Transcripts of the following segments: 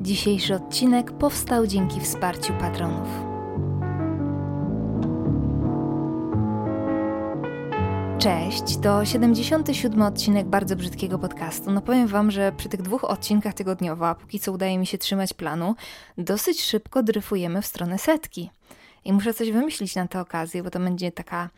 Dzisiejszy odcinek powstał dzięki wsparciu patronów. Cześć, to 77 odcinek bardzo brzydkiego podcastu. No powiem Wam, że przy tych dwóch odcinkach tygodniowo, a póki co udaje mi się trzymać planu, dosyć szybko dryfujemy w stronę setki. I muszę coś wymyślić na tę okazję, bo to będzie taka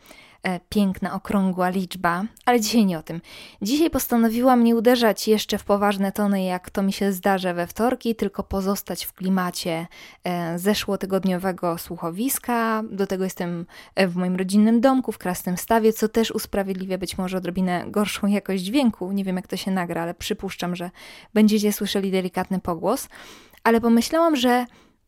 piękna, okrągła liczba, ale dzisiaj nie o tym. Dzisiaj postanowiłam nie uderzać jeszcze w poważne tony, jak to mi się zdarza we wtorki, tylko pozostać w klimacie e, zeszłotygodniowego słuchowiska. Do tego jestem e, w moim rodzinnym domku, w Krasnym Stawie, co też usprawiedliwia być może odrobinę gorszą jakość dźwięku. Nie wiem, jak to się nagra, ale przypuszczam, że będziecie słyszeli delikatny pogłos. Ale pomyślałam, że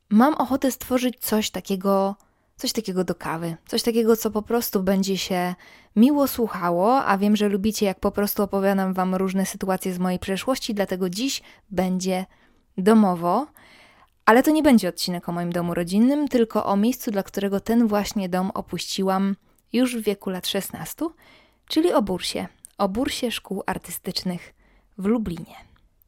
mam ochotę stworzyć coś takiego coś takiego do kawy, coś takiego, co po prostu będzie się miło słuchało, a wiem, że lubicie, jak po prostu opowiadam Wam różne sytuacje z mojej przeszłości, dlatego dziś będzie domowo. Ale to nie będzie odcinek o moim domu rodzinnym, tylko o miejscu, dla którego ten właśnie dom opuściłam już w wieku lat 16, czyli o Bursie, o Bursie Szkół Artystycznych w Lublinie.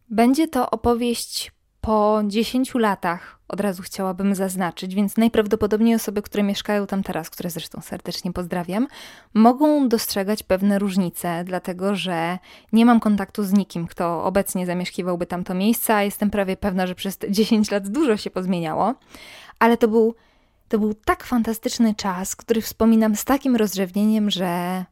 Będzie to opowieść po 10 latach od razu chciałabym zaznaczyć, więc najprawdopodobniej osoby, które mieszkają tam teraz, które zresztą serdecznie pozdrawiam, mogą dostrzegać pewne różnice, dlatego że nie mam kontaktu z nikim, kto obecnie zamieszkiwałby tamto miejsce, a jestem prawie pewna, że przez te 10 lat dużo się pozmieniało, ale to był, to był tak fantastyczny czas, który wspominam z takim rozrzewnieniem, że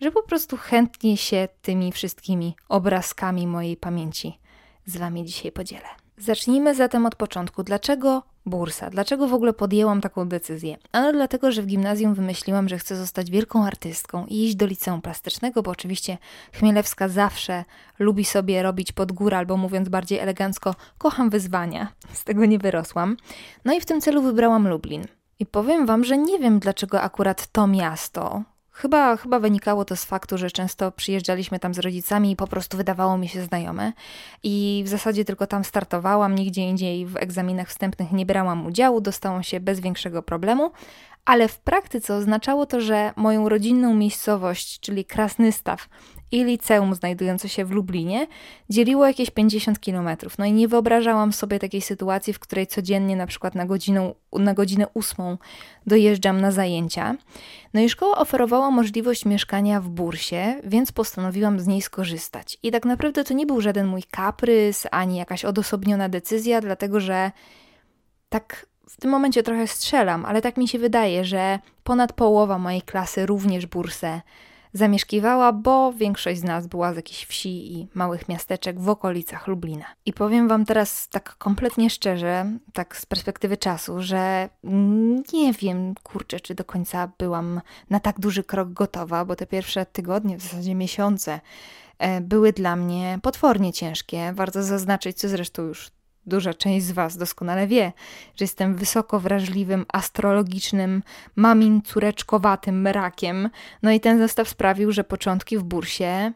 że po prostu chętnie się tymi wszystkimi obrazkami mojej pamięci z Wami dzisiaj podzielę. Zacznijmy zatem od początku. Dlaczego bursa? Dlaczego w ogóle podjęłam taką decyzję? Ano dlatego, że w gimnazjum wymyśliłam, że chcę zostać wielką artystką i iść do liceum plastycznego, bo oczywiście Chmielewska zawsze lubi sobie robić pod górę, albo mówiąc bardziej elegancko, kocham wyzwania. Z tego nie wyrosłam. No i w tym celu wybrałam Lublin. I powiem Wam, że nie wiem, dlaczego akurat to miasto, Chyba, chyba wynikało to z faktu, że często przyjeżdżaliśmy tam z rodzicami i po prostu wydawało mi się znajome. I w zasadzie tylko tam startowałam, nigdzie indziej w egzaminach wstępnych nie brałam udziału, dostałam się bez większego problemu, ale w praktyce oznaczało to, że moją rodzinną miejscowość, czyli Krasny Staw, i liceum znajdujące się w Lublinie dzieliło jakieś 50 kilometrów. No i nie wyobrażałam sobie takiej sytuacji, w której codziennie na przykład na godzinę, na godzinę ósmą dojeżdżam na zajęcia. No i szkoła oferowała możliwość mieszkania w bursie, więc postanowiłam z niej skorzystać. I tak naprawdę to nie był żaden mój kaprys, ani jakaś odosobniona decyzja, dlatego że tak w tym momencie trochę strzelam, ale tak mi się wydaje, że ponad połowa mojej klasy również bursę zamieszkiwała, bo większość z nas była z jakichś wsi i małych miasteczek w okolicach Lublina. I powiem Wam teraz tak kompletnie szczerze, tak z perspektywy czasu, że nie wiem, kurczę, czy do końca byłam na tak duży krok gotowa, bo te pierwsze tygodnie, w zasadzie miesiące, e, były dla mnie potwornie ciężkie. Warto zaznaczyć, co zresztą już Duża część z Was doskonale wie, że jestem wysoko wrażliwym, astrologicznym, mamin córeczkowatym rakiem. No i ten zestaw sprawił, że początki w bursie,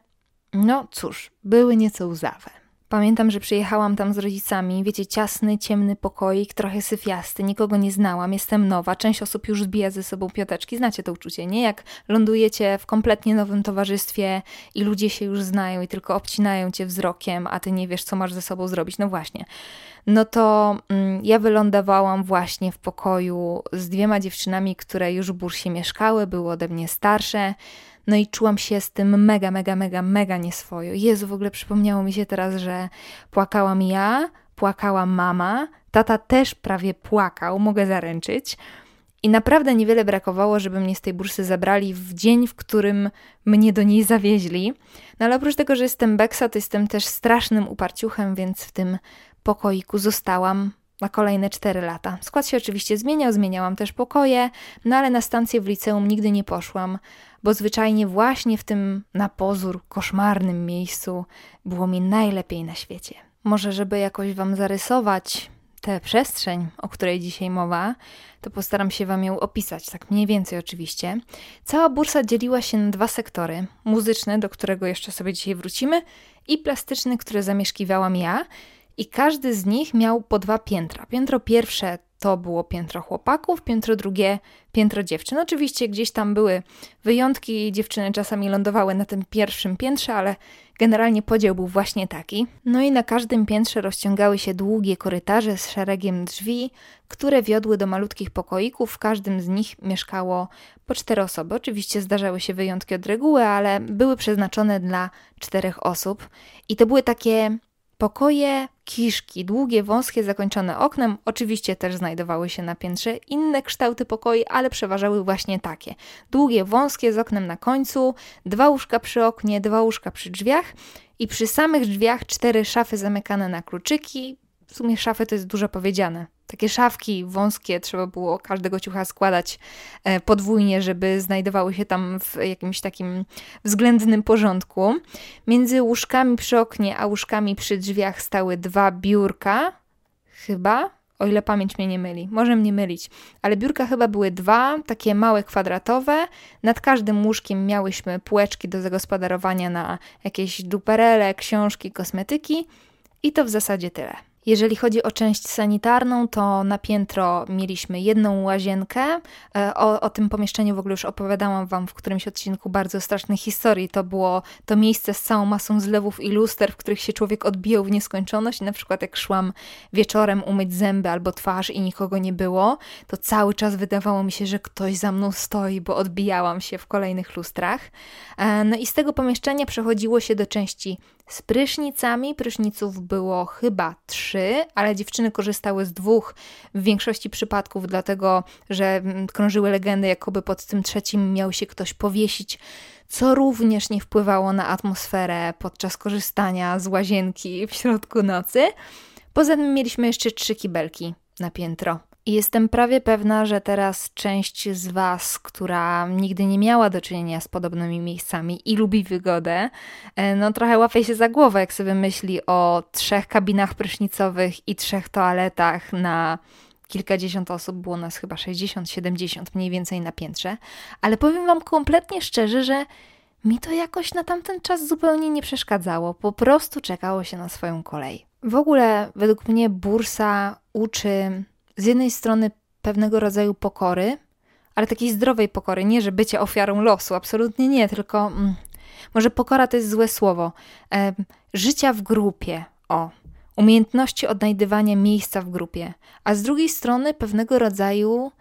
no cóż, były nieco łzawe. Pamiętam, że przyjechałam tam z rodzicami, wiecie, ciasny, ciemny pokoik, trochę syfiasty, nikogo nie znałam, jestem nowa, część osób już zbija ze sobą pioteczki, znacie to uczucie, nie? Jak lądujecie w kompletnie nowym towarzystwie i ludzie się już znają i tylko obcinają cię wzrokiem, a ty nie wiesz, co masz ze sobą zrobić, no właśnie. No to mm, ja wylądowałam właśnie w pokoju z dwiema dziewczynami, które już w bursie mieszkały, były ode mnie starsze, no i czułam się z tym mega, mega, mega, mega nieswojo. Jezu, w ogóle przypomniało mi się teraz, że płakałam ja, płakała mama, tata też prawie płakał, mogę zaręczyć. I naprawdę niewiele brakowało, żeby mnie z tej bursy zabrali w dzień, w którym mnie do niej zawieźli. No ale oprócz tego, że jestem beksa, to jestem też strasznym uparciuchem, więc w tym pokoiku zostałam na kolejne 4 lata. Skład się oczywiście zmieniał, zmieniałam też pokoje, no ale na stację w liceum nigdy nie poszłam, bo zwyczajnie właśnie w tym na pozór koszmarnym miejscu było mi najlepiej na świecie. Może, żeby jakoś Wam zarysować tę przestrzeń, o której dzisiaj mowa, to postaram się Wam ją opisać, tak mniej więcej oczywiście. Cała bursa dzieliła się na dwa sektory: muzyczny, do którego jeszcze sobie dzisiaj wrócimy, i plastyczny, który zamieszkiwałam ja. I każdy z nich miał po dwa piętra. Piętro pierwsze to było piętro chłopaków, piętro drugie piętro dziewczyn. Oczywiście gdzieś tam były wyjątki, dziewczyny czasami lądowały na tym pierwszym piętrze, ale generalnie podział był właśnie taki. No i na każdym piętrze rozciągały się długie korytarze z szeregiem drzwi, które wiodły do malutkich pokoików. W każdym z nich mieszkało po cztery osoby. Oczywiście zdarzały się wyjątki od reguły, ale były przeznaczone dla czterech osób. I to były takie Pokoje, kiszki, długie, wąskie, zakończone oknem, oczywiście też znajdowały się na piętrze inne kształty pokoi, ale przeważały właśnie takie. Długie, wąskie, z oknem na końcu, dwa łóżka przy oknie, dwa łóżka przy drzwiach i przy samych drzwiach cztery szafy zamykane na kluczyki. W sumie szafy to jest dużo powiedziane takie szafki wąskie, trzeba było każdego ciucha składać e, podwójnie, żeby znajdowały się tam w jakimś takim względnym porządku. Między łóżkami przy oknie a łóżkami przy drzwiach stały dwa biurka, chyba, o ile pamięć mnie nie myli. Może mnie mylić, ale biurka chyba były dwa, takie małe, kwadratowe. Nad każdym łóżkiem miałyśmy półeczki do zagospodarowania na jakieś duperele, książki, kosmetyki i to w zasadzie tyle. Jeżeli chodzi o część sanitarną, to na piętro mieliśmy jedną łazienkę. E, o, o, tym pomieszczeniu w ogóle już opowiadałam Wam w którymś odcinku bardzo strasznej historii. To było to miejsce z całą masą zlewów i luster, w których się człowiek odbijał w nieskończoność. Na przykład jak szłam wieczorem umyć zęby albo twarz i nikogo nie było, to cały czas wydawało mi się, że ktoś za mną stoi, bo odbijałam się w kolejnych lustrach. E, no i z tego pomieszczenia przechodziło się do części z prysznicami. Pryszniców było chyba trzy, ale dziewczyny korzystały z dwóch w większości przypadków, dlatego że mm, krążyły legendy, jakoby pod tym trzecim miał się ktoś powiesić, co również nie wpływało na atmosferę podczas korzystania z łazienki w środku nocy. Poza tym mieliśmy jeszcze trzy kibelki na piętro. I jestem prawie pewna, że teraz część z Was, która nigdy nie miała do czynienia z podobnymi miejscami i lubi wygodę, e, no trochę łapie się za głowę, jak sobie myśli o trzech kabinach prysznicowych i trzech toaletach na kilkadziesiąt osób, było nas chyba 60, 70 mniej więcej na piętrze. Ale powiem Wam kompletnie szczerze, że mi to jakoś na tamten czas zupełnie nie przeszkadzało. Po prostu czekało się na swoją kolej. W ogóle, według mnie, bursa uczy z jednej strony pewnego rodzaju pokory, ale takiej zdrowej pokory, nie że bycie ofiarą losu, absolutnie nie, tylko mm, może pokora to jest złe słowo. E, życia w grupie, o, umiejętności odnajdywania miejsca w grupie, a z drugiej strony pewnego rodzaju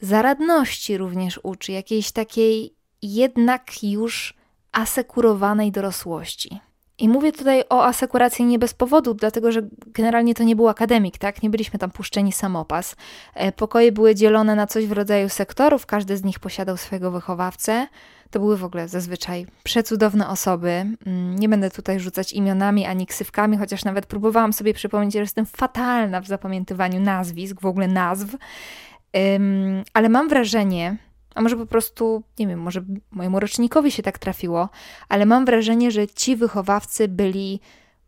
zaradności również uczy, jakiejś takiej jednak już asekurowanej dorosłości. I mówię tutaj o asekuracji nie bez powodu, dlatego że generalnie to nie był akademik, tak? Nie byliśmy tam puszczeni samopas. E, pokoje były dzielone na coś w rodzaju sektorów, każdy z nich posiadał swojego wychowawcę. To były w ogóle zazwyczaj przecudowne osoby. Mm, nie będę tutaj rzucać imionami ani ksywkami, chociaż nawet próbowałam sobie przypomnieć, że jestem fatalna w zapamiętywaniu nazwisk, w ogóle nazw. Ale mam wrażenie, a może po prostu, nie wiem, może mojemu rocznikowi się tak trafiło, ale mam wrażenie, że ci wychowawcy byli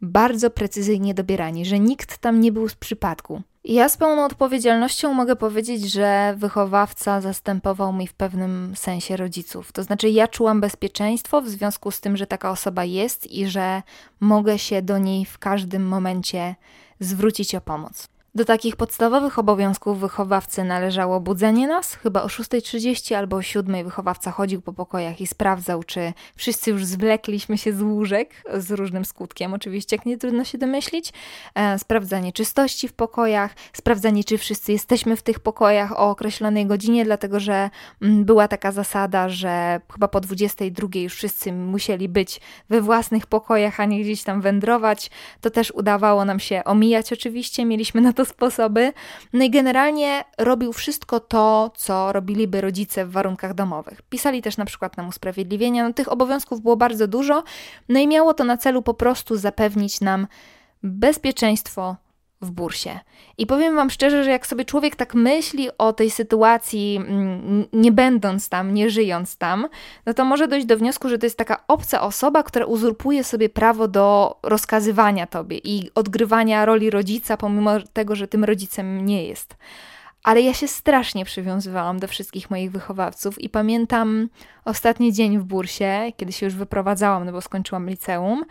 bardzo precyzyjnie dobierani, że nikt tam nie był z przypadku. I ja z pełną odpowiedzialnością mogę powiedzieć, że wychowawca zastępował mi w pewnym sensie rodziców. To znaczy, ja czułam bezpieczeństwo w związku z tym, że taka osoba jest i że mogę się do niej w każdym momencie zwrócić o pomoc. Do takich podstawowych obowiązków wychowawcy należało budzenie nas. Chyba o 6.30 albo o 7.00 wychowawca chodził po pokojach i sprawdzał, czy wszyscy już zwlekliśmy się z łóżek, z różnym skutkiem oczywiście, jak nie trudno się domyślić. E, sprawdzanie czystości w pokojach, sprawdzanie, czy wszyscy jesteśmy w tych pokojach o określonej godzinie, dlatego że mm, była taka zasada, że chyba po 22.00 już wszyscy musieli być we własnych pokojach, a nie gdzieś tam wędrować. To też udawało nam się omijać oczywiście, mieliśmy na to sposoby. No i generalnie robił wszystko to, co robiliby rodzice w warunkach domowych. Pisali też na przykład nam usprawiedliwienia. No, tych obowiązków było bardzo dużo, no i miało to na celu po prostu zapewnić nam bezpieczeństwo w bursie. I powiem Wam szczerze, że jak sobie człowiek tak myśli o tej sytuacji, mm, nie będąc tam, nie żyjąc tam, no to może dojść do wniosku, że to jest taka obca osoba, która uzurpuje sobie prawo do rozkazywania Tobie i odgrywania roli rodzica, pomimo tego, że tym rodzicem nie jest. Ale ja się strasznie przywiązywałam do wszystkich moich wychowawców i pamiętam ostatni dzień w bursie, kiedy się już wyprowadzałam, no bo skończyłam liceum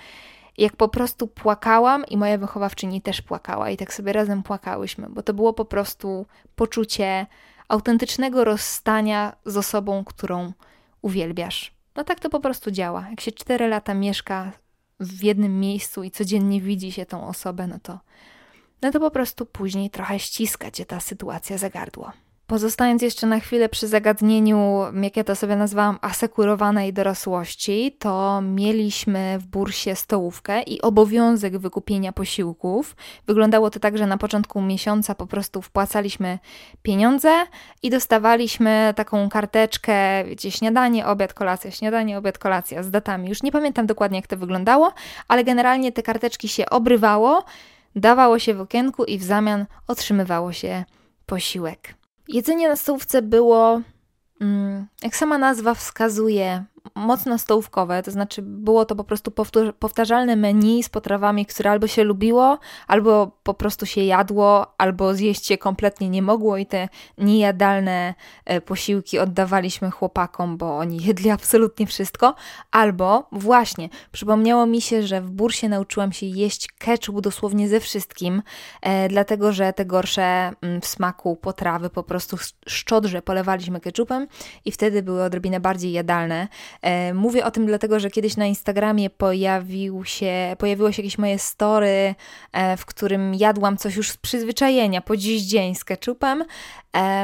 jak po prostu płakałam i moja wychowawczyni też płakała i tak sobie razem płakałyśmy, bo to było po prostu poczucie autentycznego rozstania z osobą, którą uwielbiasz. No tak to po prostu działa. Jak się cztery lata mieszka w jednym miejscu i codziennie widzi się tą osobę, no to, no to po prostu później trochę ściska cię ta sytuacja za gardło. Pozostając jeszcze na chwilę przy zagadnieniu, jak ja to sobie nazwałam, asekurowanej dorosłości, to mieliśmy w bursie stołówkę i obowiązek wykupienia posiłków. Wyglądało to tak, że na początku miesiąca po prostu wpłacaliśmy pieniądze i dostawaliśmy taką karteczkę, wiecie, śniadanie, obiad, kolacja, śniadanie, obiad, kolacja z datami. Już nie pamiętam dokładnie, jak to wyglądało, ale generalnie te karteczki się obrywało, dawało się w okienku i w zamian otrzymywało się posiłek. Jedzenie na stołówce było, mm, jak sama nazwa wskazuje, mocno stołówkowe, to znaczy było to po prostu powtarzalne menu z potrawami, które albo się lubiło, albo po prostu się jadło, albo zjeść się kompletnie nie mogło i te niejadalne e, posiłki oddawaliśmy chłopakom, bo oni jedli absolutnie wszystko, albo właśnie przypomniało mi się, że w bursie nauczyłam się jeść ketchup dosłownie ze wszystkim, e, dlatego że te gorsze mm, w smaku potrawy po prostu szczodrze polewaliśmy ketchupem i wtedy były odrobinę bardziej jadalne. E, mówię o tym dlatego, że kiedyś na Instagramie pojawił się, pojawiło się jakieś moje story, e, w którym jadłam coś już z przyzwyczajenia po dziś dzień z ketchupem.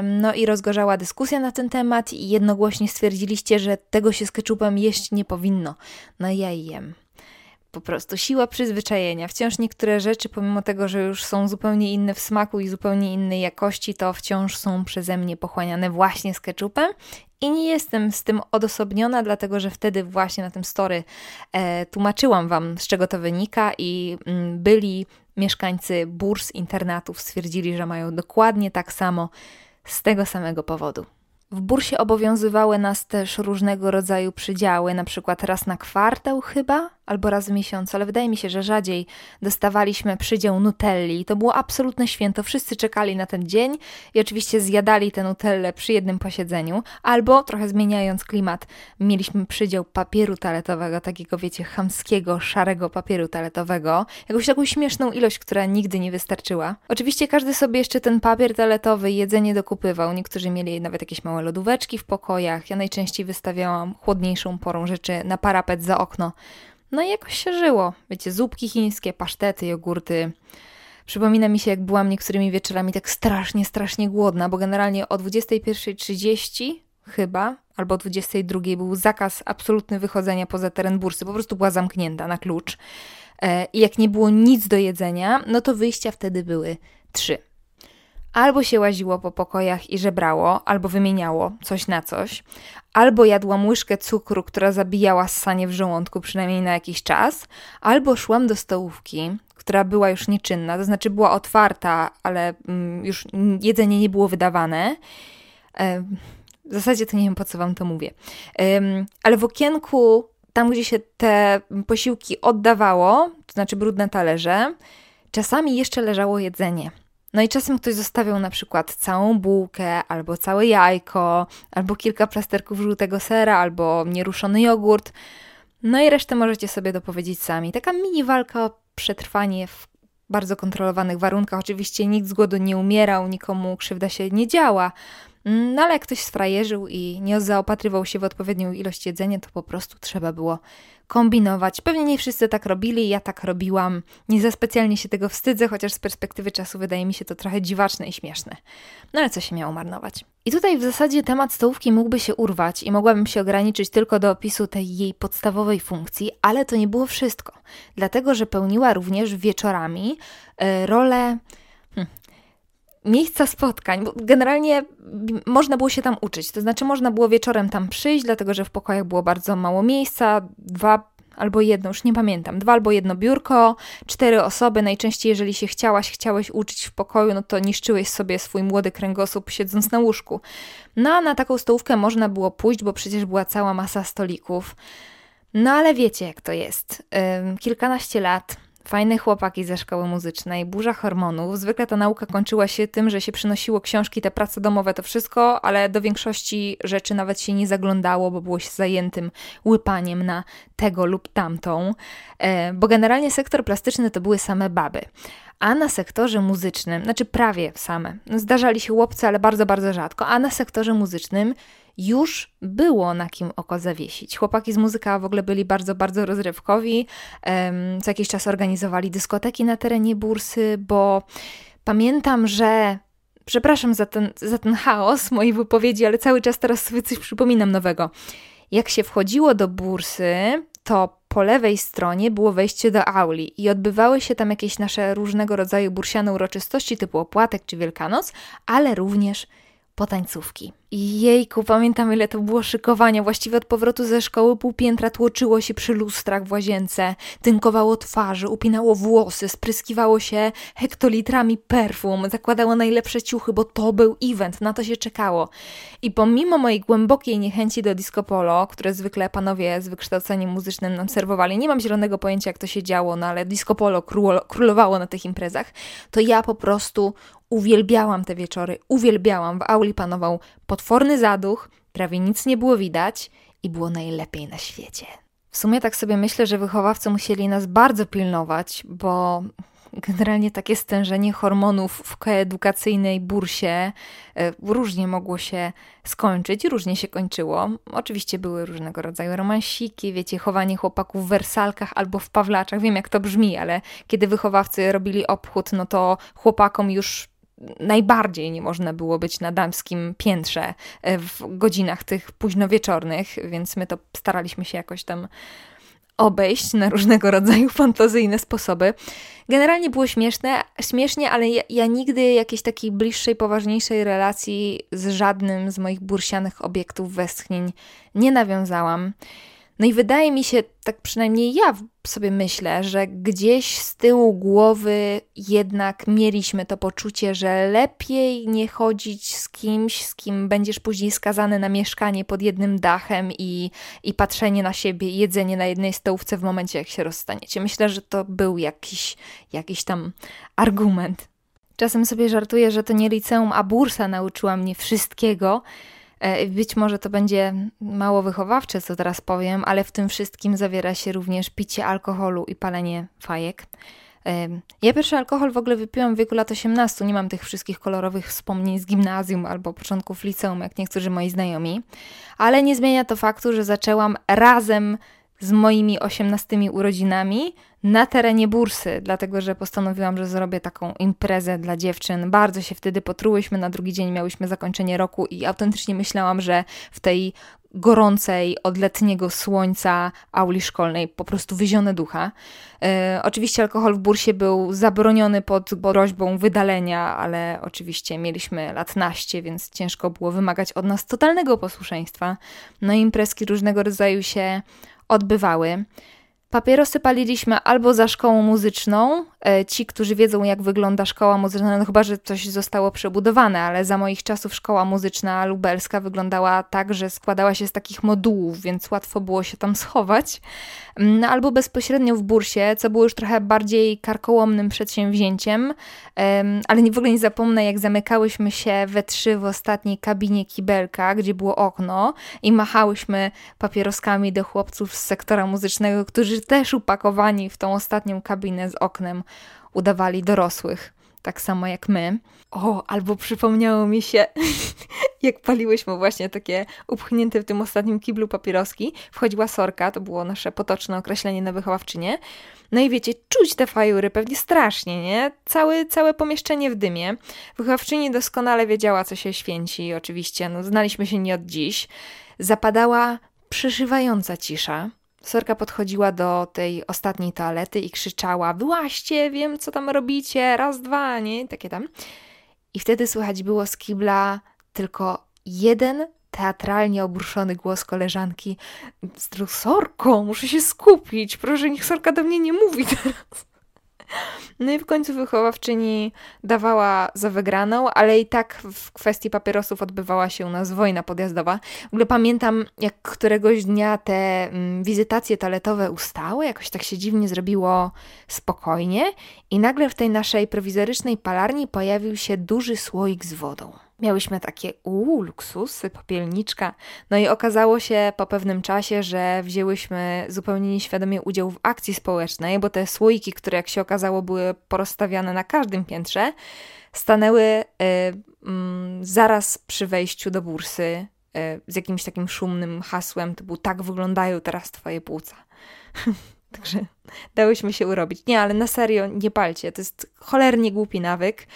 No i rozgorzała dyskusja na ten temat i jednogłośnie stwierdziliście, że tego się z ketchupem jeść nie powinno. No ja jem po prostu siła przyzwyczajenia. Wciąż niektóre rzeczy, pomimo tego, że już są zupełnie inne w smaku i zupełnie innej jakości, to wciąż są przeze mnie pochłaniane właśnie z ketchupem. I nie jestem z tym odosobniona, dlatego że wtedy właśnie na tym story e, tłumaczyłam Wam, z czego to wynika, i mm, byli mieszkańcy burs internatów stwierdzili, że mają dokładnie tak samo z tego samego powodu. W bursie obowiązywały nas też różnego rodzaju przydziały, na przykład raz na kwartał chyba, albo raz w miesiącu, ale wydaje mi się, że rzadziej dostawaliśmy przydział Nutelli. To było absolutne święto. Wszyscy czekali na ten dzień i oczywiście zjadali tę Nutellę przy jednym posiedzeniu, albo trochę zmieniając klimat, mieliśmy przydział papieru toaletowego, takiego wiecie, chamskiego, szarego papieru toaletowego, jakąś taką śmieszną ilość, która nigdy nie wystarczyła. Oczywiście każdy sobie jeszcze ten papier toaletowy jedzenie dokupywał. Niektórzy mieli nawet jakieś małe lodóweczki w pokojach. Ja najczęściej wystawiałam chłodniejszą porą rzeczy na parapet za okno, no i jakoś się żyło. Wiecie, zupki chińskie, pasztety, jogurty. Przypomina mi się, jak byłam niektórymi wieczorami tak strasznie, strasznie głodna, bo generalnie o 21.30 chyba, albo o 22.00 był zakaz absolutny wychodzenia poza teren bursy. Po prostu była zamknięta na klucz. E, I jak nie było nic do jedzenia, no to wyjścia wtedy były trzy. Albo się łaziło po pokojach i żebrało, albo wymieniało coś na coś, albo jadłam łyżkę cukru, która zabijała ssanie w żołądku przynajmniej na jakiś czas, albo szłam do stołówki, która była już nieczynna, to znaczy była otwarta, ale mm, już jedzenie nie było wydawane. W zasadzie to nie wiem, po co wam to mówię. Ale w okienku, tam gdzie się te posiłki oddawało, to znaczy brudne talerze, czasami jeszcze leżało jedzenie. No i czasem ktoś zostawiał na przykład całą bułkę, albo całe jajko, albo kilka plasterków żółtego sera, albo nieruszony jogurt. No i resztę możecie sobie dopowiedzieć sami. Taka mini walka o przetrwanie w bardzo kontrolowanych warunkach. Oczywiście nikt z głodu nie umierał, nikomu krzywda się nie działa, no ale jak ktoś sfrajerzył i nie zaopatrywał się w odpowiednią ilość jedzenia, to po prostu trzeba było kombinować. Pewnie nie wszyscy tak robili, ja tak robiłam. Nie za specjalnie się tego wstydzę, chociaż z perspektywy czasu wydaje mi się to trochę dziwaczne i śmieszne. No ale co się miało marnować? I tutaj w zasadzie temat stołówki mógłby się urwać i mogłabym się ograniczyć tylko do opisu tej jej podstawowej funkcji, ale to nie było wszystko. Dlatego, że pełniła również wieczorami y, rolę miejsca spotkań, bo generalnie można było się tam uczyć. To znaczy, można było wieczorem tam przyjść, dlatego że w pokojach było bardzo mało miejsca, dwa albo jedno, już nie pamiętam, dwa albo jedno biurko, cztery osoby. Najczęściej, jeżeli się chciałaś, chciałeś uczyć w pokoju, no to niszczyłeś sobie swój młody kręgosłup siedząc na łóżku. No a na taką stołówkę można było pójść, bo przecież była cała masa stolików. No ale wiecie, jak to jest. Kilkanaście lat fajne chłopaki ze szkoły muzycznej, burza hormonów. Zwykle ta nauka kończyła się tym, że się przynosiło książki, te prace domowe, to wszystko, ale do większości rzeczy nawet się nie zaglądało, bo było się zajętym łypaniem na tego lub tamtą. E, bo generalnie sektor plastyczny to były same baby. A na sektorze muzycznym, znaczy prawie same, zdarzali się chłopcy, ale bardzo, bardzo rzadko, a na sektorze muzycznym już było na kim oko zawiesić. Chłopaki z muzyka w ogóle byli bardzo, bardzo rozrywkowi. Co jakiś czas organizowali dyskoteki na terenie bursy, bo pamiętam, że przepraszam za ten, za ten chaos mojej wypowiedzi, ale cały czas teraz sobie coś przypominam nowego. Jak się wchodziło do bursy, to po lewej stronie było wejście do auli i odbywały się tam jakieś nasze różnego rodzaju bursiane uroczystości typu opłatek czy Wielkanoc, ale również potańcówki. Jejku, pamiętam ile to było szykowania. Właściwie od powrotu ze szkoły pół piętra tłoczyło się przy lustrach w łazience, tynkowało twarzy, upinało włosy, spryskiwało się hektolitrami perfum, zakładało najlepsze ciuchy, bo to był event, na to się czekało. I pomimo mojej głębokiej niechęci do disco polo, które zwykle panowie z wykształceniem muzycznym nam serwowali, nie mam zielonego pojęcia jak to się działo, no ale disco polo królowało na tych imprezach, to ja po prostu uwielbiałam te wieczory, uwielbiałam. W auli panował potworny zaduch, prawie nic nie było widać i było najlepiej na świecie. W sumie tak sobie myślę, że wychowawcy musieli nas bardzo pilnować, bo generalnie takie stężenie hormonów w koedukacyjnej bursie e, różnie mogło się skończyć, różnie się kończyło. Oczywiście były różnego rodzaju romansiki, wiecie, chowanie chłopaków w wersalkach albo w pawlaczach. Wiem jak to brzmi, ale kiedy wychowawcy robili obchód, no to chłopakom już najbardziej nie można było być na damskim piętrze e, w godzinach tych późnowieczornych, więc my to staraliśmy się jakoś tam obejść na różnego rodzaju fantazyjne sposoby. Generalnie było śmieszne, śmiesznie, ale ja, ja, nigdy jakiejś takiej bliższej, poważniejszej relacji z żadnym z moich bursianych obiektów westchnień nie nawiązałam. No i wydaje mi się, tak przynajmniej ja sobie myślę, że gdzieś z tyłu głowy jednak mieliśmy to poczucie, że lepiej nie chodzić z kimś, z kim będziesz później skazany na mieszkanie pod jednym dachem i, i patrzenie na siebie jedzenie na jednej stołówce w momencie, jak się rozstaniecie. Myślę, że to był jakiś, jakiś tam argument. Czasem sobie żartuję, że to nie liceum, a bursa nauczyła mnie wszystkiego, być może to będzie mało wychowawcze, co teraz powiem, ale w tym wszystkim zawiera się również picie alkoholu i palenie fajek. E, ja pierwszy alkohol w ogóle wypiłam w wieku lat 18. Nie mam tych wszystkich kolorowych wspomnień z gimnazjum albo początków liceum, jak niektórzy moi znajomi, ale nie zmienia to faktu, że zaczęłam razem z moimi 18 urodzinami na terenie bursy, dlatego że postanowiłam, że zrobię taką imprezę dla dziewczyn. Bardzo się wtedy potrułyśmy, na drugi dzień miałyśmy zakończenie roku i autentycznie myślałam, że w tej gorącej, od letniego słońca auli szkolnej po prostu wyzione ducha. E, oczywiście alkohol w bursie był zabroniony pod groźbą wydalenia, ale oczywiście mieliśmy lat naście, więc ciężko było wymagać od nas totalnego posłuszeństwa. No i imprezki różnego rodzaju się odbywały. Papierosy paliliśmy albo za szkołą muzyczną. E, ci, którzy wiedzą, jak wygląda szkoła muzyczna, no chyba, że coś zostało przebudowane, ale za moich czasów szkoła muzyczna lubelska wyglądała tak, że składała się z takich modułów, więc łatwo było się tam schować. No, albo bezpośrednio w bursie, co było już trochę bardziej karkołomnym przedsięwzięciem, ale w ogóle nie zapomnę, jak zamykałyśmy się we trzy w ostatniej kabinie kibelka, gdzie było okno i machałyśmy papieroskami do chłopców z sektora muzycznego, którzy też upakowani w tą ostatnią kabinę z oknem udawali dorosłych, tak samo jak my. O, albo przypomniało mi się, jak paliłyśmy właśnie takie upchnięte w tym ostatnim kiblu papieroski, wchodziła sorka, to było nasze potoczne określenie na wychowawczynię. No i wiecie, czuć te fajury pewnie strasznie, nie? Całe, całe pomieszczenie w dymie. Wychowawczyni doskonale wiedziała, co się święci, oczywiście, no znaliśmy się nie od dziś. Zapadała przyszywająca cisza. Sorka podchodziła do tej ostatniej toalety i krzyczała: Wyłaście, wiem co tam robicie, raz, dwa, nie? Takie tam. I wtedy słychać było z kibla tylko jeden teatralnie obruszony głos koleżanki: Sorko, muszę się skupić, proszę, niech Sorka do mnie nie mówi teraz. No i w końcu wychowawczyni dawała za wygraną, ale i tak w kwestii papierosów odbywała się u nas wojna podjazdowa. W ogóle pamiętam, jak któregoś dnia te mm, wizytacje toaletowe ustały, jakoś tak się dziwnie zrobiło spokojnie i nagle w tej naszej prowizorycznej palarni pojawił się duży słoik z wodą. Miałyśmy takie, uuu, luksusy, popielniczka. No i okazało się po pewnym czasie, że wzięłyśmy zupełnie nieświadomie udział w akcji społecznej, bo te słoiki, które jak się okazało były porozstawiane na każdym piętrze, stanęły y, y, zaraz przy wejściu do bursy y, z jakimś takim szumnym hasłem typu tak wyglądają teraz twoje płuca. Także dałyśmy się urobić. Nie, ale na serio nie palcie. To jest cholernie głupi nawyk,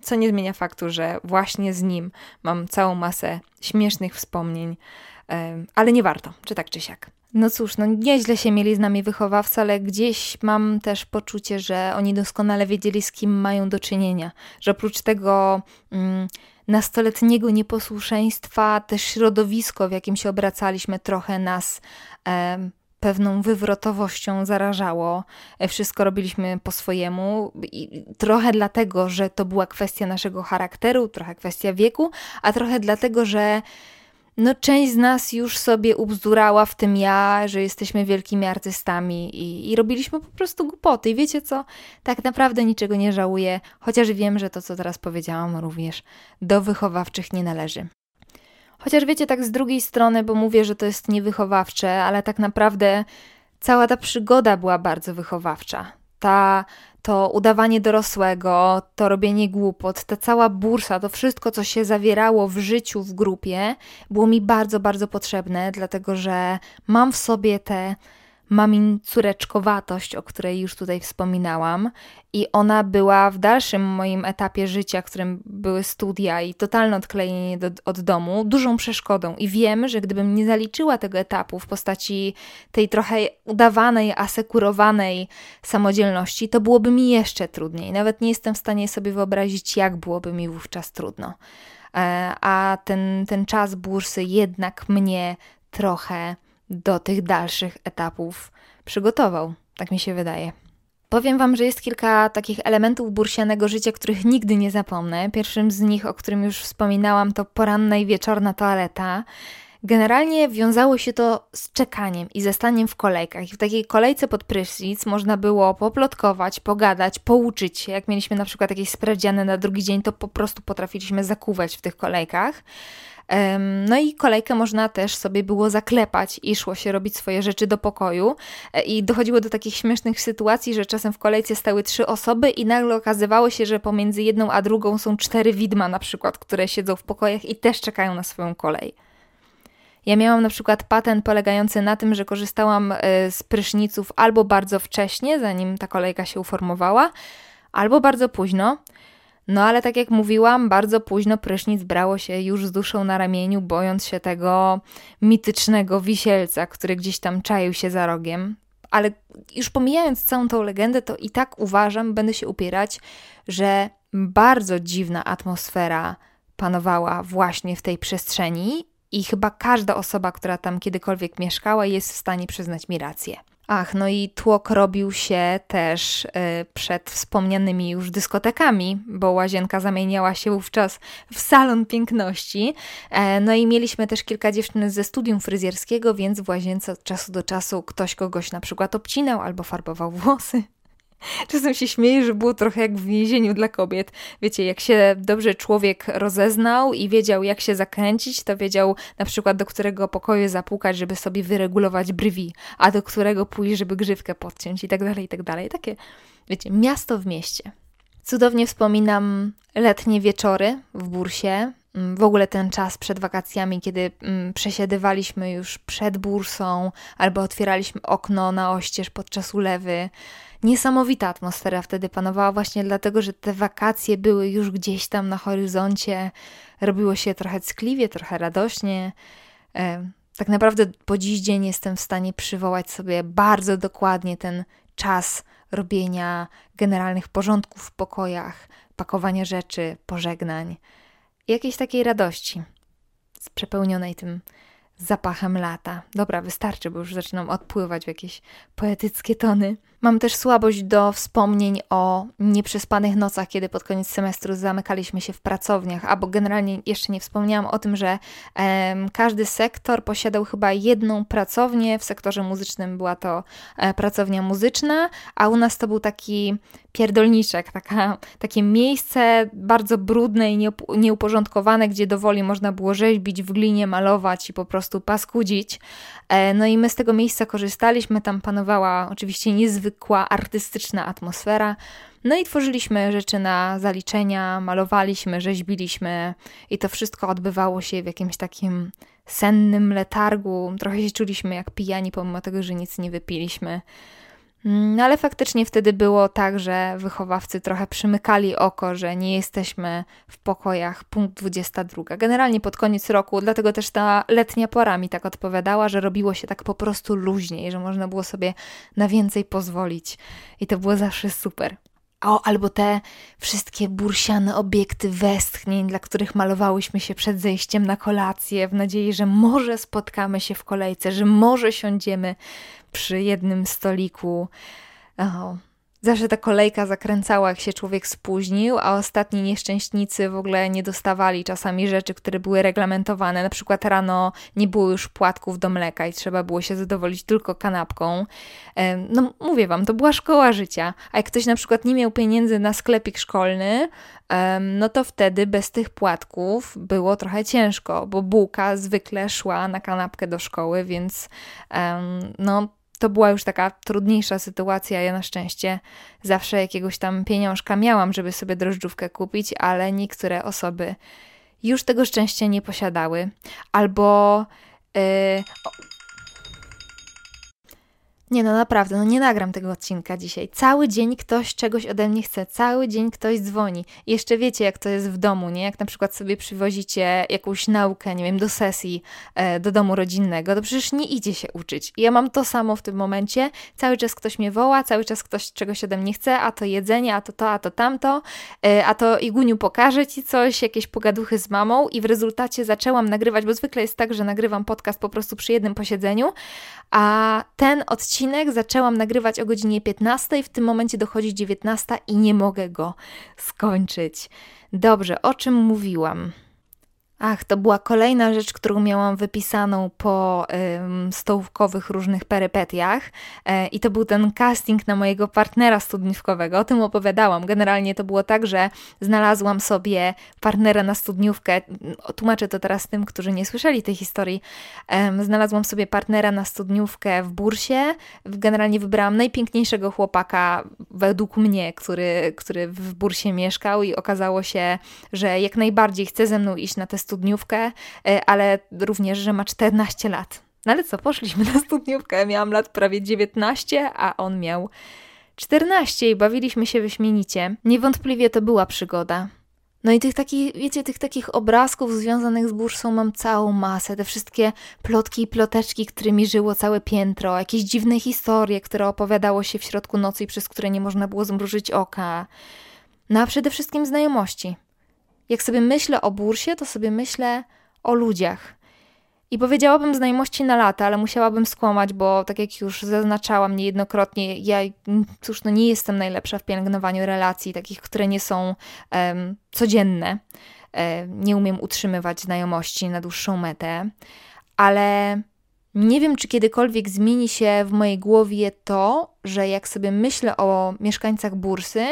co nie zmienia faktu, że właśnie z nim mam całą masę śmiesznych wspomnień, ale nie warto, czy tak, czy siak. No cóż, no nieźle się mieli z nami wychowawcy, ale gdzieś mam też poczucie, że oni doskonale wiedzieli, z kim mają do czynienia. Że oprócz tego mm, nastoletniego nieposłuszeństwa, też środowisko, w jakim się obracaliśmy, trochę nas pewną wywrotowością zarażało. E, wszystko robiliśmy po swojemu i trochę dlatego, że to była kwestia naszego charakteru, trochę kwestia wieku, a trochę dlatego, że no, część z nas już sobie ubzdurała w tym ja, że jesteśmy wielkimi artystami i, i robiliśmy po prostu głupoty. I wiecie co? Tak naprawdę niczego nie żałuję, chociaż wiem, że to, co teraz powiedziałam, również do wychowawczych nie należy. Chociaż wiecie, tak z drugiej strony, bo mówię, że to jest niewychowawcze, ale tak naprawdę cała ta przygoda była bardzo wychowawcza. Ta, to udawanie dorosłego, to robienie głupot, ta cała bursa, to wszystko, co się zawierało w życiu w grupie, było mi bardzo, bardzo potrzebne, dlatego że mam w sobie te mamin córeczkowatość, o której już tutaj wspominałam, i ona była w dalszym moim etapie życia, którym były studia i totalne odklejenie do, od domu, dużą przeszkodą. I wiem, że gdybym nie zaliczyła tego etapu w postaci tej trochę udawanej, asekurowanej samodzielności, to byłoby mi jeszcze trudniej. Nawet nie jestem w stanie sobie wyobrazić, jak byłoby mi wówczas trudno. E, a ten, ten czas bursy jednak mnie trochę do tych dalszych etapów przygotował. Tak mi się wydaje. Powiem Wam, że jest kilka takich elementów bursianego życia, których nigdy nie zapomnę. Pierwszym z nich, o którym już wspominałam, to poranna i wieczorna toaleta. Generalnie wiązało się to z czekaniem i ze staniem w kolejkach. I w takiej kolejce pod prysznic można było poplotkować, pogadać, pouczyć się. Jak mieliśmy na przykład jakieś sprawdziany na drugi dzień, to po prostu potrafiliśmy zakuwać w tych kolejkach. No i kolejkę można też sobie było zaklepać i szło się robić swoje rzeczy do pokoju. E, I dochodziło do takich śmiesznych sytuacji, że czasem w kolejce stały trzy osoby i nagle okazywało się, że pomiędzy jedną a drugą są cztery widma na przykład, które siedzą w pokojach i też czekają na swoją kolej. Ja miałam na przykład patent polegający na tym, że korzystałam e, z pryszniców albo bardzo wcześnie, zanim ta kolejka się uformowała, albo bardzo późno. No ale tak jak mówiłam, bardzo późno prysznic brało się już z duszą na ramieniu, bojąc się tego mitycznego wisielca, który gdzieś tam czaił się za rogiem. Ale już pomijając całą tą legendę, to i tak uważam, będę się upierać, że bardzo dziwna atmosfera panowała właśnie w tej przestrzeni i chyba każda osoba, która tam kiedykolwiek mieszkała, jest w stanie przyznać mi rację. Ach, no i tłok robił się też y, przed wspomnianymi już dyskotekami, bo łazienka zamieniała się wówczas w salon piękności. E, no i mieliśmy też kilka dziewczyn ze studium fryzjerskiego, więc w łazience od czasu do czasu ktoś kogoś na przykład obcinał albo farbował włosy. Czasem się śmieję, że było trochę jak w więzieniu dla kobiet. Wiecie, jak się dobrze człowiek rozeznał i wiedział, jak się zakręcić, to wiedział na przykład, do którego pokoju zapukać, żeby sobie wyregulować brwi, a do którego pójść, żeby grzywkę podciąć i tak dalej, i tak dalej. Takie, wiecie, miasto w mieście. Cudownie wspominam letnie wieczory w bursie, w ogóle ten czas przed wakacjami, kiedy mm, przesiadywaliśmy już przed bursą albo otwieraliśmy okno na oścież podczas ulewy. Niesamowita atmosfera wtedy panowała właśnie dlatego, że te wakacje były już gdzieś tam na horyzoncie. Robiło się trochę ckliwie, trochę radośnie. E, tak naprawdę po dziś dzień jestem w stanie przywołać sobie bardzo dokładnie ten czas robienia generalnych porządków w pokojach, pakowania rzeczy, pożegnań, jakiejś takiej radości, przepełnionej tym zapachem lata. Dobra, wystarczy, bo już zaczynam odpływać w jakieś poetyckie tony. Mam też słabość do wspomnień o nieprzespanych nocach, kiedy pod koniec semestru zamykaliśmy się w pracowniach, albo generalnie jeszcze nie wspomniałam o tym, że każdy sektor posiadał chyba jedną pracownię. W sektorze muzycznym była to e, pracownia muzyczna, a u nas to był taki pierdolniczek, taka, takie miejsce bardzo brudne i nieuporządkowane, gdzie dowoli można było rzeźbić w glinie, malować i po prostu paskudzić. E, no i my z tego miejsca korzystaliśmy, tam panowała oczywiście niezwykła artystyczna atmosfera. No i tworzyliśmy rzeczy na zaliczenia, malowaliśmy, rzeźbiliśmy i to wszystko odbywało się w jakimś takim sennym letargu. Trochę się czuliśmy jak pijani, pomimo tego, że nic nie wypiliśmy. No ale faktycznie wtedy było tak, że wychowawcy trochę przymykali oko, że nie jesteśmy w pokojach punkt 22. Generalnie pod koniec roku, dlatego też ta letnia pora mi tak odpowiadała, że robiło się tak po prostu luźniej, że można było sobie na więcej pozwolić. I to było zawsze super. O, albo te wszystkie bursiane obiekty westchnień, dla których malowałyśmy się przed zejściem na kolację, w nadziei, że może spotkamy się w kolejce, że może siądziemy przy jednym stoliku. O, Zawsze ta kolejka zakręcała, jak się człowiek spóźnił, a ostatni nieszczęśnicy w ogóle nie dostawali czasami rzeczy, które były reglamentowane. Na przykład rano nie było już płatków do mleka i trzeba było się zadowolić tylko kanapką. No mówię wam, to była szkoła życia. A jak ktoś na przykład nie miał pieniędzy na sklepik szkolny, no to wtedy bez tych płatków było trochę ciężko, bo bułka zwykle szła na kanapkę do szkoły, więc no to była już taka trudniejsza sytuacja. Ja na szczęście zawsze jakiegoś tam pieniążka miałam, żeby sobie drożdżówkę kupić, ale niektóre osoby już tego szczęścia nie posiadały. Albo. Yy, nie no, naprawdę, no nie nagram tego odcinka dzisiaj. Cały dzień ktoś czegoś ode mnie chce, cały dzień ktoś dzwoni. Jeszcze wiecie, jak to jest w domu, nie? Jak na przykład sobie przywozicie jakąś naukę, nie wiem, do sesji, e, do domu rodzinnego, to przecież nie idzie się uczyć. I ja mam to samo w tym momencie. Cały czas ktoś mnie woła, cały czas ktoś czegoś ode mnie chce, a to jedzenie, a to to, a to tamto, e, a to Iguniu pokaże ci coś, jakieś pogaduchy z mamą i w rezultacie zaczęłam nagrywać, bo zwykle jest tak, że nagrywam podcast po prostu przy jednym posiedzeniu, a ten odcinek zaczęłam nagrywać o godzinie 15, w tym momencie dochodzi 19 i nie mogę go skończyć. Dobrze, o czym mówiłam? Ach, to była kolejna rzecz, którą miałam wypisaną po ym, stołówkowych różnych perypetiach e, i to był ten casting na mojego partnera studniówkowego. O tym opowiadałam. Generalnie to było tak, że znalazłam sobie partnera na studniówkę. Tłumaczę to teraz tym, którzy nie słyszeli tej historii. Znalazłam sobie partnera na studniówkę w Bursie. Generalnie wybrałam najpiękniejszego chłopaka według mnie, który, który w Bursie mieszkał i okazało się, że jak najbardziej chce ze mną iść na te studniówkę, e, ale również, że ma 14 lat. No ale co, poszliśmy na studniówkę. Miałam lat prawie 19, a on miał 14 i bawiliśmy się wyśmienicie. Niewątpliwie to była przygoda. No i tych takich, wiecie, tych takich obrazków związanych z bursą mam całą masę. Te wszystkie plotki i ploteczki, którymi żyło całe piętro, jakieś dziwne historie, które opowiadało się w środku nocy i przez które nie można było zmrużyć oka. No a przede wszystkim znajomości. Jak sobie myślę o bursie, to sobie myślę o ludziach. I powiedziałabym znajomości na lata, ale musiałabym skłamać, bo tak jak już zaznaczałam niejednokrotnie, ja cóż, no nie jestem najlepsza w pielęgnowaniu relacji, takich, które nie są um, codzienne. Um, nie umiem utrzymywać znajomości na dłuższą metę, ale nie wiem, czy kiedykolwiek zmieni się w mojej głowie to, że jak sobie myślę o mieszkańcach bursy,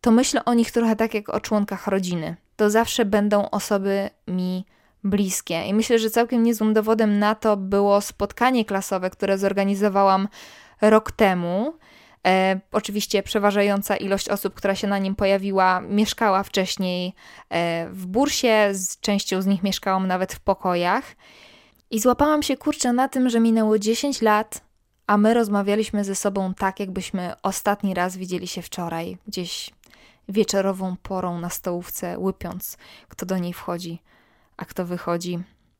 to myślę o nich trochę tak jak o członkach rodziny to zawsze będą osoby mi bliskie. I myślę, że całkiem niezłym dowodem na to było spotkanie klasowe, które zorganizowałam rok temu. E, oczywiście przeważająca ilość osób, która się na nim pojawiła, mieszkała wcześniej e, w bursie, z częścią z nich mieszkałam nawet w pokojach. I złapałam się kurczę na tym, że minęło 10 lat, a my rozmawialiśmy ze sobą tak, jakbyśmy ostatni raz widzieli się wczoraj, gdzieś wieczorową porą na stołówce, łypiąc, kto do niej wchodzi, a kto wychodzi.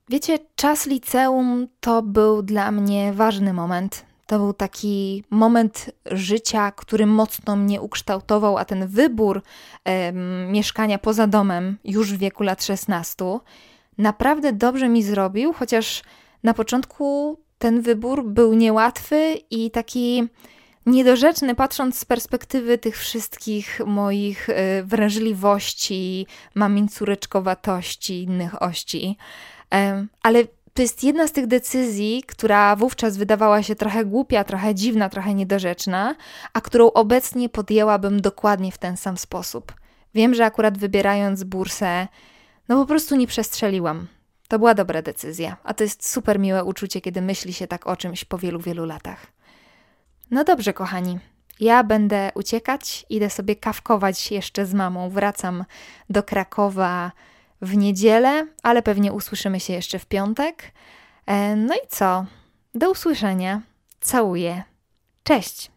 Wiecie, czas liceum to był dla mnie ważny moment. To był taki moment życia, który mocno mnie ukształtował, a ten wybór e, mieszkania poza domem już w wieku lat 16 naprawdę dobrze mi zrobił, chociaż na początku ten wybór był niełatwy i taki niedorzeczny, patrząc z perspektywy tych wszystkich moich y, wrażliwości, mamin córeczkowatości, innych ości. Ale to jest jedna z tych decyzji, która wówczas wydawała się trochę głupia, trochę dziwna, trochę niedorzeczna, a którą obecnie podjęłabym dokładnie w ten sam sposób. Wiem, że akurat wybierając bursę, no po prostu nie przestrzeliłam. To była dobra decyzja, a to jest super miłe uczucie, kiedy myśli się tak o czymś po wielu, wielu latach. No dobrze, kochani. Ja będę uciekać, idę sobie kawkować jeszcze z mamą. Wracam do Krakowa w niedzielę, ale pewnie usłyszymy się jeszcze w piątek. E, no i co? Do usłyszenia. Całuję. Cześć.